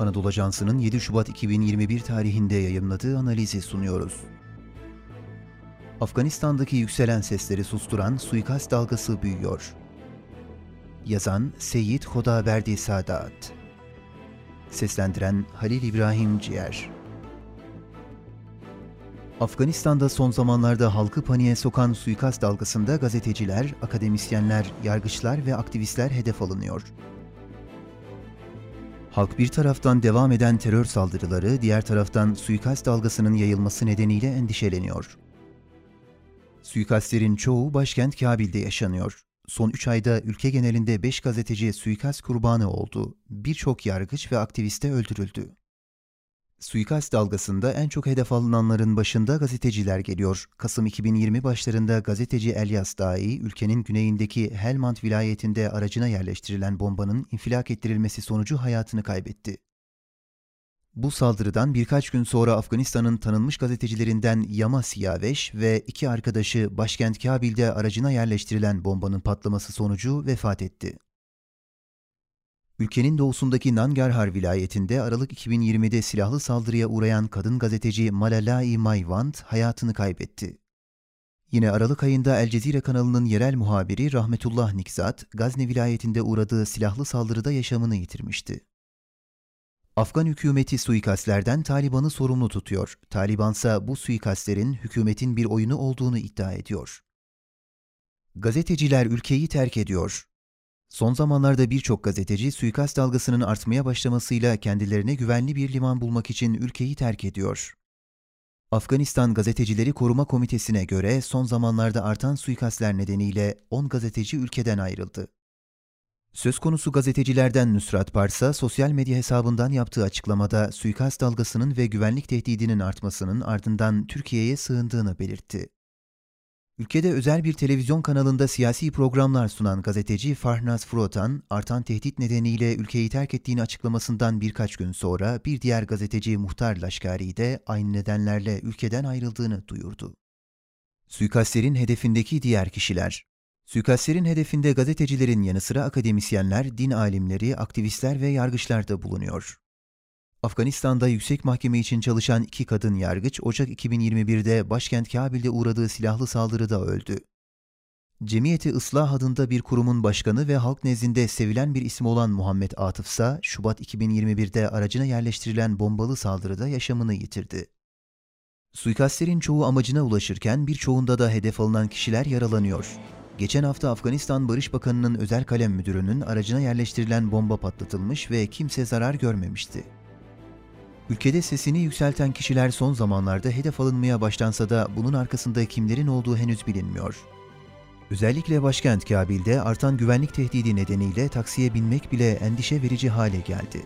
Anadolu Ajansı'nın 7 Şubat 2021 tarihinde yayımladığı analizi sunuyoruz. Afganistan'daki yükselen sesleri susturan suikast dalgası büyüyor. Yazan Seyyid Hodaverdi Sadat Seslendiren Halil İbrahim Ciğer Afganistan'da son zamanlarda halkı paniğe sokan suikast dalgasında gazeteciler, akademisyenler, yargıçlar ve aktivistler hedef alınıyor. Halk bir taraftan devam eden terör saldırıları, diğer taraftan suikast dalgasının yayılması nedeniyle endişeleniyor. Suikastlerin çoğu başkent Kabil'de yaşanıyor. Son 3 ayda ülke genelinde 5 gazeteci suikast kurbanı oldu. Birçok yargıç ve aktiviste öldürüldü. Suikast dalgasında en çok hedef alınanların başında gazeteciler geliyor. Kasım 2020 başlarında gazeteci Elyas Dahi, ülkenin güneyindeki Helmand vilayetinde aracına yerleştirilen bombanın infilak ettirilmesi sonucu hayatını kaybetti. Bu saldırıdan birkaç gün sonra Afganistan'ın tanınmış gazetecilerinden Yama Siyaveş ve iki arkadaşı başkent Kabil'de aracına yerleştirilen bombanın patlaması sonucu vefat etti. Ülkenin doğusundaki Nangarhar vilayetinde Aralık 2020'de silahlı saldırıya uğrayan kadın gazeteci Malalai Mayvand hayatını kaybetti. Yine Aralık ayında El Cezire kanalının yerel muhabiri Rahmetullah Nikzat, Gazne vilayetinde uğradığı silahlı saldırıda yaşamını yitirmişti. Afgan hükümeti suikastlerden Taliban'ı sorumlu tutuyor. Talibansa bu suikastlerin hükümetin bir oyunu olduğunu iddia ediyor. Gazeteciler ülkeyi terk ediyor. Son zamanlarda birçok gazeteci suikast dalgasının artmaya başlamasıyla kendilerine güvenli bir liman bulmak için ülkeyi terk ediyor. Afganistan Gazetecileri Koruma Komitesi'ne göre son zamanlarda artan suikastler nedeniyle 10 gazeteci ülkeden ayrıldı. Söz konusu gazetecilerden Nusrat Parsa, sosyal medya hesabından yaptığı açıklamada suikast dalgasının ve güvenlik tehdidinin artmasının ardından Türkiye'ye sığındığını belirtti. Ülkede özel bir televizyon kanalında siyasi programlar sunan gazeteci Farnaz Frotan, artan tehdit nedeniyle ülkeyi terk ettiğini açıklamasından birkaç gün sonra bir diğer gazeteci Muhtar Laşkari de aynı nedenlerle ülkeden ayrıldığını duyurdu. Suikastlerin hedefindeki diğer kişiler Suikastlerin hedefinde gazetecilerin yanı sıra akademisyenler, din alimleri, aktivistler ve yargıçlar da bulunuyor. Afganistan'da yüksek mahkeme için çalışan iki kadın yargıç Ocak 2021'de başkent Kabil'de uğradığı silahlı saldırıda öldü. Cemiyeti Islah adında bir kurumun başkanı ve halk nezdinde sevilen bir isim olan Muhammed Atıf ise Şubat 2021'de aracına yerleştirilen bombalı saldırıda yaşamını yitirdi. Suikastlerin çoğu amacına ulaşırken birçoğunda da hedef alınan kişiler yaralanıyor. Geçen hafta Afganistan Barış Bakanı'nın özel kalem müdürünün aracına yerleştirilen bomba patlatılmış ve kimse zarar görmemişti. Ülkede sesini yükselten kişiler son zamanlarda hedef alınmaya başlansa da bunun arkasında kimlerin olduğu henüz bilinmiyor. Özellikle başkent Kabil'de artan güvenlik tehdidi nedeniyle taksiye binmek bile endişe verici hale geldi.